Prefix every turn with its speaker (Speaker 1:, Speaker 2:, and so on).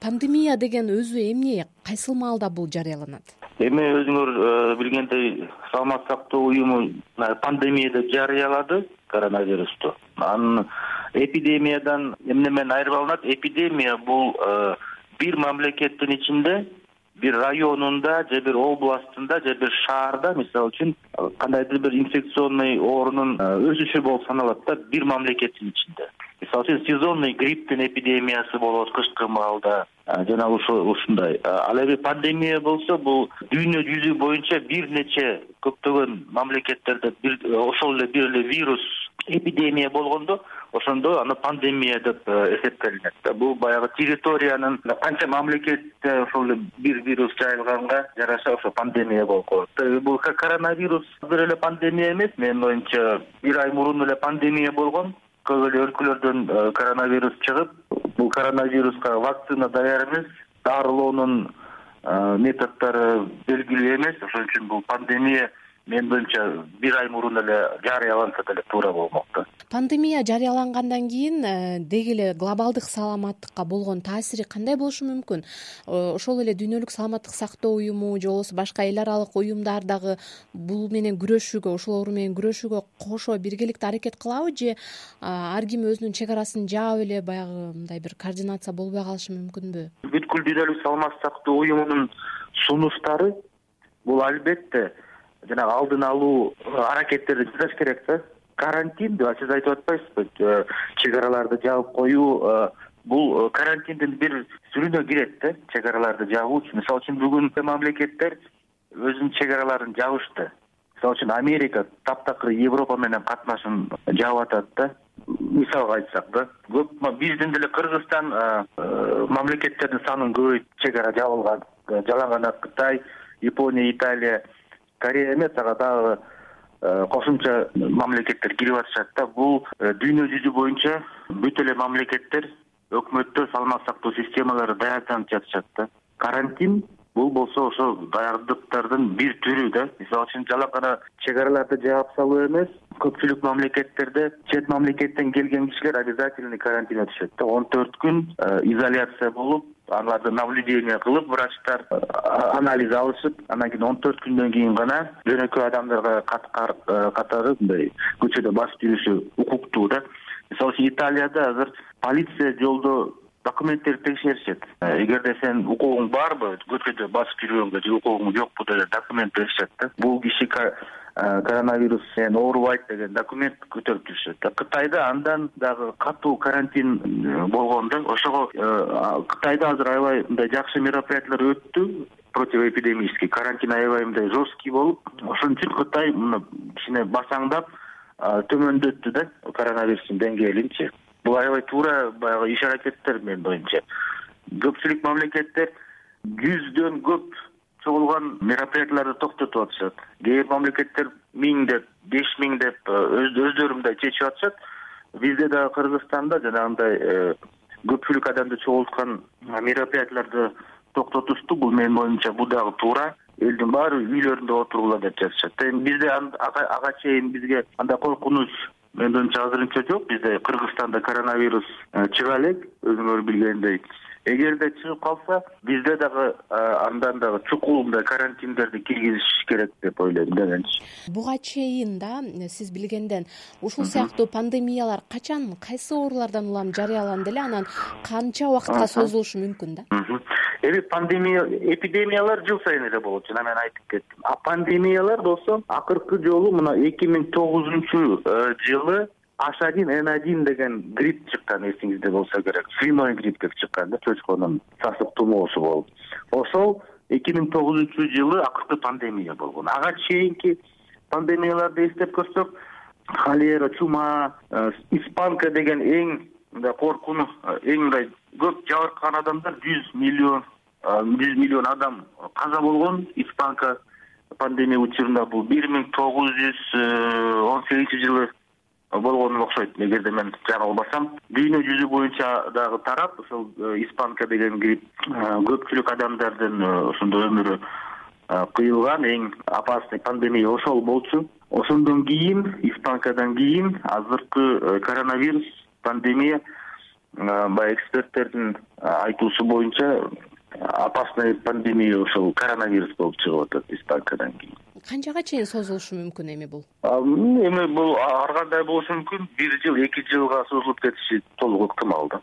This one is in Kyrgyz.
Speaker 1: пандемия деген өзү эмне кайсыл маалда бул жарыяланат?
Speaker 2: Эми өзүңөр э, билгендей саламаттык сактоо уюму пандемия деп жарыялады коронавирусту анын эпидемиядан эмне менен айырып алынат эпидемия бул э, бир мамлекеттин ичинде бир районунда же бир областында же бир шаарда мисалы үчүн кандайдыр бир инфекционный оорунун э, өсүшү болуп саналат да бир мамлекеттин ичинде мисалы үчүн сезонный грипптин эпидемиясы болот кышкы маалда. Э, жана ушундай. Ал эми пандемия болсо бул дүйнө жүзү боюнча бир нече көптөгөн мамлекеттерде бир ошол эле бир эле вирус эпидемия болгондо ошондо аны пандемия деп э, эсептелинет. Да бул баягы территориянын канча мамлекетте ошол эле бир вирус жайылганга жараша ошо пандемия болуп калат бул коронавирус азыр эле пандемия эмес. Менин оюмча бир ай мурун эле пандемия болгон көп эле өлкөлөрдөн э, коронавирус чыгып бул коронавируска вакцина даяр эмес дарылоонун э, методдору белгилүү эмес. Ошон үчүн бул пандемия менин оюмча бир ай мурун эле жарыяланса деле туура болмок да
Speaker 1: пандемия жарыялангандан кийин э, деги эле глобалдык саламаттыкка болгон таасири кандай болушу мүмкүн? Э, ошол эле дүйнөлүк саламаттык сактоо уюму же болбосо башка эл аралык уюмдар дагы бул менен күрөшүүгө ушул оору менен күрөшүүгө кошо биргеликте аракет кылабы же ар ким өзүнүн чек арасын жаап эле баягы мындай бир координация болбой калышы мүмкүнбү?
Speaker 2: Бүткүл дүйнөлүк саламаттык сактоо уюмунун сунуштары бул албетте жанагы алдын алуу аракеттерди жасаш керек да карантин деп сиз айтып атпайсызбы э, чек араларды жаап коюу э, бул э, карантиндин бир түрүнө кирет да чек араларды жабуучу мисалы үчүн бүгүн мамлекеттер өзүнүн чек араларын жабышты. Мисалы үчүн америка таптакыр европа менен катнашын жаап атат да. Мисалга айтсак да көп биздин деле кыргызстан мамлекеттердин санын көбөйтүп чек ара жабылган жала гана кытай япония италия корея эмес ага дагы кошумча мамлекеттер кирип атышат да. Бул э, дүйнө жүзү боюнча бүт эле мамлекеттер өкмөттөр саламаттык сактоо системалары даярданып жатышат да. Карантин бул болсо ошо даярдыктардын бир түрү да. Мисалы үчүн жала гана чек араларды жаап салуу эмес көпчүлүк мамлекеттерде чет мамлекеттен келген кишилер обязательный карантин өтүшөт да. Он төрт күн э, изоляция болуп аларды наблюдение кылып врачтар анализ алышып анан кийин он төрт күндөн кийин гана жөнөкөй адамдарга э, катары мындай көчөдө басып жүрүшү укуктуу да. Мисалы үчүн италияда азыр полиция жолдо документтерди текшеришет. Э, эгерде сенин укугуң барбы көчөдө басып жүргөнгө же укугуң жокпу деп документ беришет да. Бул киши Э, коронавирус менен оорубайт деген документ көтөрүп жүрүшөт да. Кытайда андан дагы катуу карантин э, болгон да. Ошого э, кытайда азыр аябай мындай жакшы мероприятиялар өттү. Противоэпидемический карантин аябай мындай жесткий болуп. Ошон үчүн кытай муну кичине басаңдап төмөндөттү да коронавирустун деңгээлинчи бул аябай туура баягы иш аракеттер менин оюмча көпчүлүк мамлекеттер жүздөн көп чогулган мероприятияларды токтотуп атышат. Кээ бир мамлекеттер миң деп беш миң деп э, өздөрү мындай чечип атышат. Бизде дагы кыргызстанда жанагындай э, көпчүлүк адамды чогулткан мероприятияларды токтотушту. Бул менин оюмча бул дагы туура. Элдин баары үйлөрүндө отургула деп жатышат. Эми бизде ага чейин бизге андай коркунуч менин оюмча азырынча жок. Бизде кыргызстанда коронавирус э, чыга элек. Өзүңөр билгендей эгерде чыгып калса бизде дагы андан дагы чукул мындай карантиндерди киргизиш керек деп ойлойм да менчи
Speaker 1: буга чейин да сиз билгенден ушул сыяктуу пандемиялар качан кайсы оорулардан улам жарыяланды эле анан канча убакытка созулушу мүмкүн да?
Speaker 2: Эми пандемия эпидемиялар жыл сайын эле болот жана мен айтып кеттим. А пандемиялар болсо акыркы жолу мына эки миң тогузунчу э, жылы аш один н один деген грипп чыккан эсиңизде болсо керек. Свиной грипп деп чыккан да чочконун сасык тумоосу болуп. Ошол эки миң тогузунчу жылы акыркы пандемия болгон. Ага чейинки пандемияларды эстеп көрсөк холера чума э, испанка деген эң мындай коркуну э, эң мындай көп жабыркаган адамдар жүз миллион э, жүз миллион адам каза болгон испанка пандемия учурунда. Бул бир миң тогуз жүз он сегизинчи жылы болгону окшойт. Эгерде мен жаңылбасам дүйнө жүзү боюнча дагы тарап ошол э, испанка деген грипп э, көпчүлүк адамдардын э, ошондо өмүрү кыйылган эң опасный пандемия ошол болчу. Ошондон кийин испанкадан кийин азыркы коронавирус пандемия баягы эксперттердин айтуусу боюнча опасный пандемия ушул коронавирус болуп чыгып атат испанкадан кийин
Speaker 1: канчага чейин созулушу мүмкүн эми бул?
Speaker 2: Эми бул ар кандай болушу мүмкүн? Бир жыл эки жылга созулуп кетиши толук ыктымал да